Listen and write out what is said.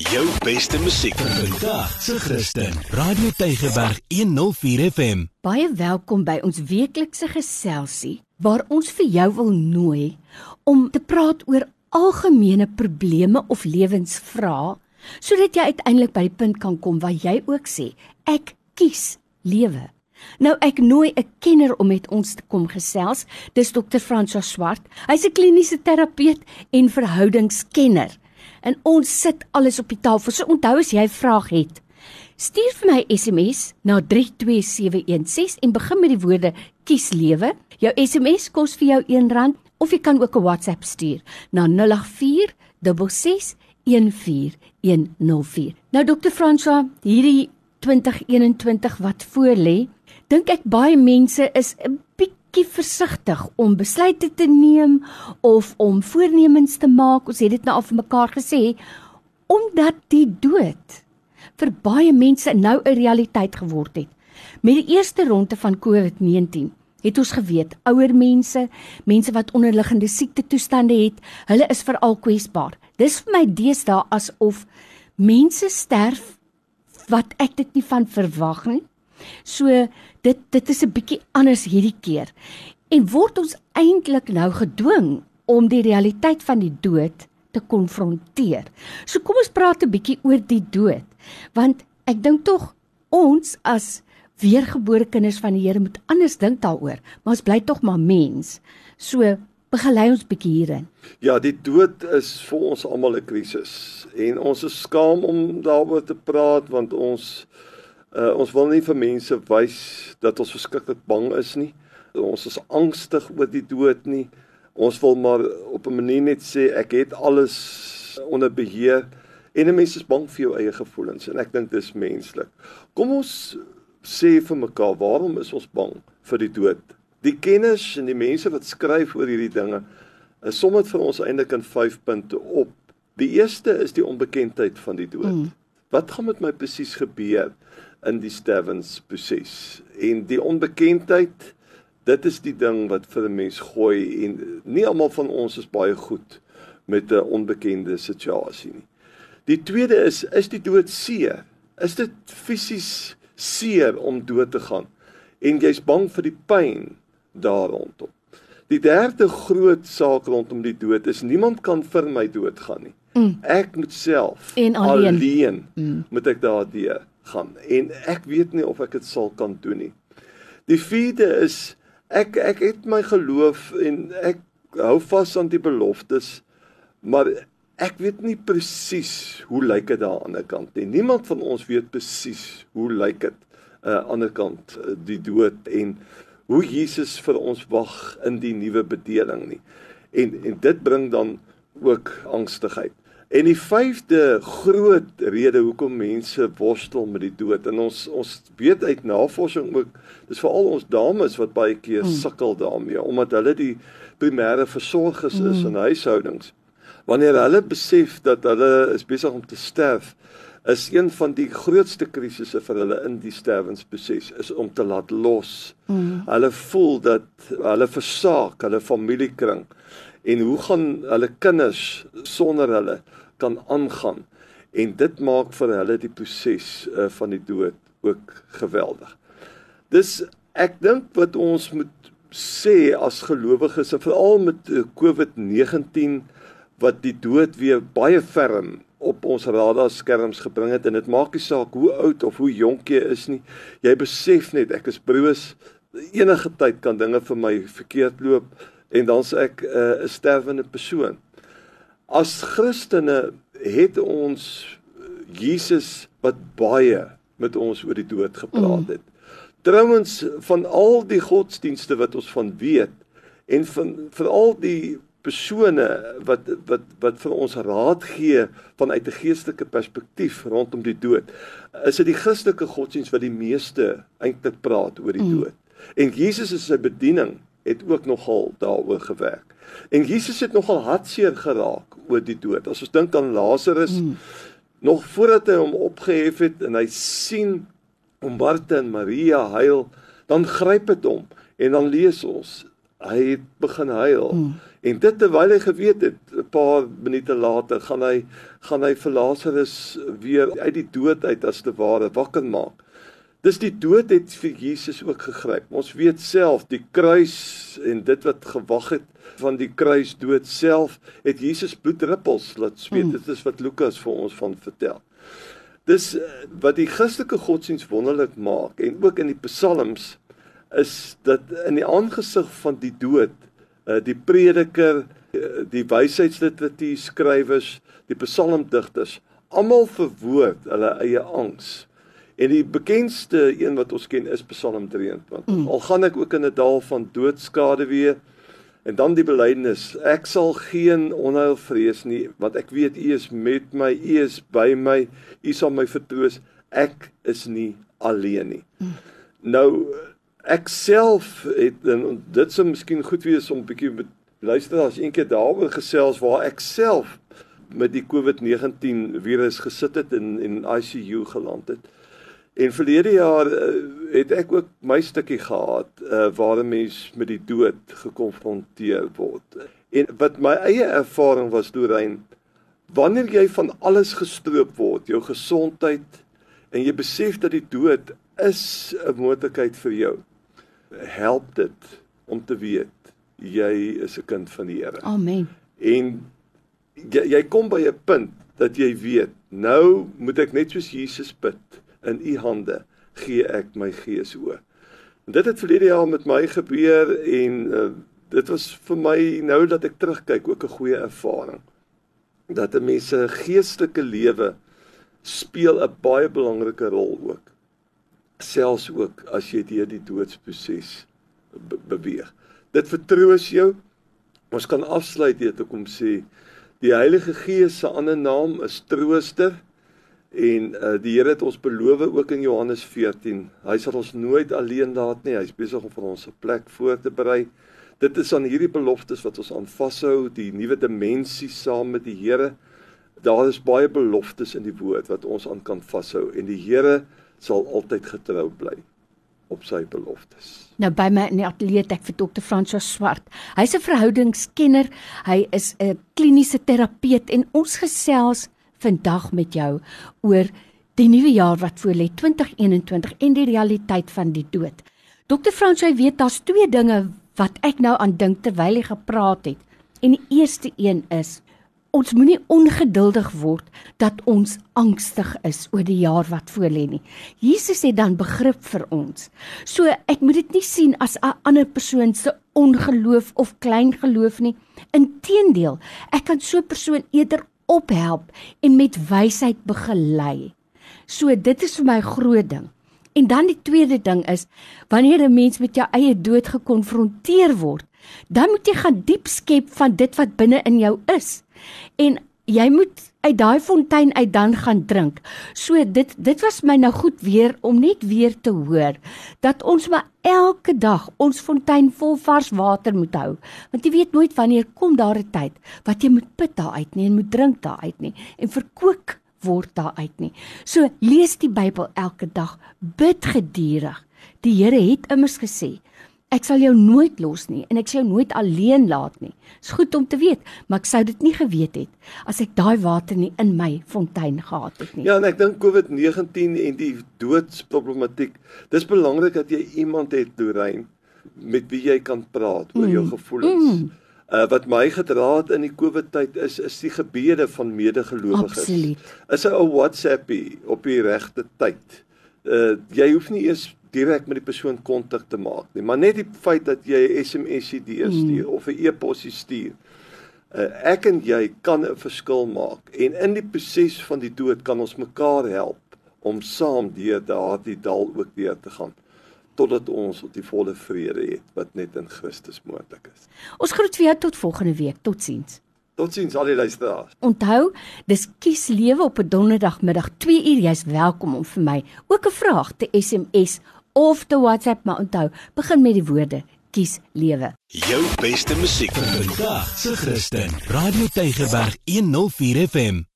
Jou beste musiek Vandag se Christen. Radio Tygerberg 104 FM. Baie welkom by ons weeklikse geselsie waar ons vir jou wil nooi om te praat oor algemene probleme of lewensvrae sodat jy uiteindelik by die punt kan kom waar jy ook sê ek kies lewe. Nou ek nooi 'n kenner om met ons te kom gesels. Dis Dr. François Swart. Hy's 'n kliniese terapeut en verhoudingskenner en ons sit alles op die tafel. So onthou as jy 'n vraag het, stuur vir my SMS na 32716 en begin met die woorde kies lewe. Jou SMS kos vir jou R1 of jy kan ook 'n WhatsApp stuur na 084 6614104. Nou Dr. François, hierdie 2021 wat voorlê, dink ek baie mense is 'n bietjie versigtig om besluite te neem of om voornemens te maak. Ons het dit nou al vir mekaar gesê omdat die dood vir baie mense nou 'n realiteit geword het. Met die eerste ronde van COVID-19 het ons geweet ouer mense, mense wat onderliggende siekte toestande het, hulle is veral kwesbaar. Dis vir my deesdae asof mense sterf wat ek dit nie van verwag nie. So dit dit is 'n bietjie anders hierdie keer. En word ons eintlik nou gedwing om die realiteit van die dood te konfronteer. So kom ons praat 'n bietjie oor die dood. Want ek dink tog ons as weergebore kinders van die Here moet anders dink daaroor, maar ons bly tog maar mens. So begelei ons bietjie hierin. Ja, die dood is vir ons almal 'n krisis en ons is skaam om daaroor te praat want ons Uh ons wil nie vir mense wys dat ons verskriklik bang is nie. Ons is angstig oor die dood nie. Ons wil maar op 'n manier net sê ek het alles onder beheer en 'n mens is bang vir jou eie gevoelens en ek dink dis menslik. Kom ons sê vir mekaar, waarom is ons bang vir die dood? Die kenners en die mense wat skryf oor hierdie dinge, is som dit vir ons eintlik in 5 punte op. Die eerste is die onbekendheid van die dood. Mm. Wat gaan met my presies gebeur? In die sterwensproses. En die onbekendheid, dit is die ding wat vir 'n mens gooi en nie almal van ons is baie goed met 'n onbekende situasie nie. Die tweede is is die dood seer? Is dit fisies seer om dood te gaan? En jy's bang vir die pyn daar rondom. Die derde groot saak rondom die dood is niemand kan vir my doodgaan nie. Mm. Ek moet self en alleen, alleen mm. moet ek daardeur gaan en ek weet nie of ek dit sal kan doen nie. Die vierde is ek ek het my geloof en ek hou vas aan die beloftes maar ek weet nie presies hoe lyk dit daar aan die ander kant nie. Niemand van ons weet presies hoe lyk dit aan uh, die ander kant uh, die dood en hoe Jesus vir ons wag in die nuwe bedeling nie. En en dit bring dan ook angstigheid. En die vyfde groot rede hoekom mense worstel met die dood en ons ons weet uit navorsing ook dis veral ons dames wat baie keer mm. sukkel daarmee omdat hulle die primêre versorgers is mm. in huishoudings. Wanneer hulle besef dat hulle is besig om te sterf, is een van die grootste krisisse vir hulle in die sterwensproses is om te laat los. Mm. Hulle voel dat hulle versaak, hulle familiekring en hoe gaan hulle kinders sonder hulle kan aangaan en dit maak vir hulle die proses uh, van die dood ook geweldig. Dis ek dink wat ons moet sê as gelowiges en veral met uh, COVID-19 wat die dood weer baie ferm op ons radarskerms gebring het en dit maak nie saak hoe oud of hoe jonk jy is nie. Jy besef net ek is broos enige tyd kan dinge vir my verkeerd loop en dan's ek 'n uh, sterwende persoon. As Christene het ons Jesus wat baie met ons oor die dood gepraat mm. het. Mm. Trouwens van al die godsdienste wat ons van weet en van veral die persone wat wat wat vir ons raad gee vanuit 'n geestelike perspektief rondom die dood. Is dit die Christelike godsdienst wat die meeste eintlik praat oor die mm. dood. En Jesus is sy bediening het ook nogal daaroor gewerk. En Jesus het nogal hartseer geraak oor die dood. As ons dink aan Lazarus mm. nog voordat hy hom opgehef het en hy sien om Martha en Maria huil, dan gryp dit hom en dan lees ons hy het begin huil. Mm. En dit terwyl hy geweet het paar minute later gaan hy gaan hy vir Lazarus weer uit die dood uit as te ware wakker maak. Dis die dood het vir Jesus ook gegryp. Ons weet self die kruis en dit wat gewag het van die kruis dood self het Jesus bloedruppels laat sweet. Mm. Dit is wat Lukas vir ons van vertel. Dis eh, wat die Christelike godsdiens wonderlik maak en ook in die psalms is dat in die aangesig van die dood uh, die prediker uh, die wysheidsliteratuur skrywers die psalmdigters almal verwoord hulle eie angs en die bekendste een wat ons ken is Psalm 23 mm. al gaan ek ook in 'n dal van doodskade weer en dan die belydenis ek sal geen onheil vrees nie want ek weet u is met my u is by my u sal my vertroos ek is nie alleen nie mm. nou ek self het en dit sou miskien goed wees om 'n bietjie luister as eendag daaroor gesels waar ek self met die COVID-19 virus gesit het en in ICU geland het. En verlede jaar uh, het ek ook my stukkie gehad uh, waar 'n mens met die dood gekonfronteer word. En wat my eie ervaring was deur wanneer jy van alles gestroop word, jou gesondheid en jy besef dat die dood is 'n moontlikheid vir jou help dit om te weet jy is 'n kind van die Here. Amen. En jy, jy kom by 'n punt dat jy weet, nou moet ek net soos Jesus bid, in u hande gee ek my gees oor. En dit het verlede jaar met my gebeur en uh, dit was vir my nou dat ek terugkyk ook 'n goeie ervaring. Dat 'n mens se geestelike lewe speel 'n baie belangrike rol ook selfs ook as jy deur die doodsproses be beweeg. Dit vertroos jou. Ons kan afsluit dit te kom sê die Heilige Gees se ander naam is trooster en uh, die Here het ons beloof ook in Johannes 14. Hy sal ons nooit alleen laat nie. Hy's besig om vir ons 'n plek voor te berei. Dit is aan hierdie beloftes wat ons aan vashou, die nuwe dimensie saam met die Here. Daar is baie beloftes in die woord wat ons aan kan vashou en die Here sal altyd getrou bly op sy beloftes. Nou by my in die ateljee ek vir dokter François Swart. Hy's 'n verhoudingskenner, hy is 'n kliniese terapeut en ons gesels vandag met jou oor die nuwe jaar wat voor lê 2021 en die realiteit van die dood. Dokter François weet daar's twee dinge wat ek nou aan dink terwyl hy gepraat het. En die eerste een is ons moenie ongeduldig word dat ons angstig is oor die jaar wat voorlê nie. Jesus het dan begrip vir ons. So ek moet dit nie sien as 'n ander persoon se ongeloof of klein geloof nie. Inteendeel, ek kan so 'n persoon eerder ophelp en met wysheid begelei. So dit is vir my groot ding. En dan die tweede ding is wanneer 'n mens met jou eie dood gekonfronteer word, dan moet jy gaan diep skep van dit wat binne in jou is en jy moet uit daai fontein uit dan gaan drink. So dit dit was my nou goed weer om net weer te hoor dat ons maar elke dag ons fontein vol vars water moet hou. Want jy weet nooit wanneer kom daar 'n tyd wat jy moet put daar uit nie en moet drink daar uit nie en verkoop word daar uit nie. So lees die Bybel elke dag, bid gedurig. Die Here het immers gesê Ek sal jou nooit los nie en ek sal jou nooit alleen laat nie. Dis goed om te weet, maar ek sou dit nie geweet het as ek daai water nie in my fontein gehad het nie. Ja, en ek dink COVID-19 en die doodsproblematiek. Dis belangrik dat jy iemand het, Lorraine, met wie jy kan praat oor mm. jou gevoelens. Mm. Uh, wat my gedra het in die COVID tyd is is die gebede van medegelowiges. Absoluut. Is 'n WhatsAppie op die regte tyd. Uh jy hoef nie eers direk met die persoon kontak te maak nie, maar net die feit dat jy 'n SMS stuur mm. of 'n e-pos stuur. Uh, ek en jy kan 'n verskil maak en in die proses van die dood kan ons mekaar help om saam deur daardie dal ook weer te gaan totdat ons op die volle vrede het wat net in Christus moontlik is. Ons groet weer tot volgende week. Totsiens. Totsiens al die luisteraars. Onthou, dis kies lewe op 'n donderdagmiddag 2 uur. Jy's welkom om vir my ook 'n vraag te SMS of te WhatsApp, maar onthou, begin met die woorde kies lewe. Jou beste musiek vir vandag se Christen. Radio Tygerberg 104 FM.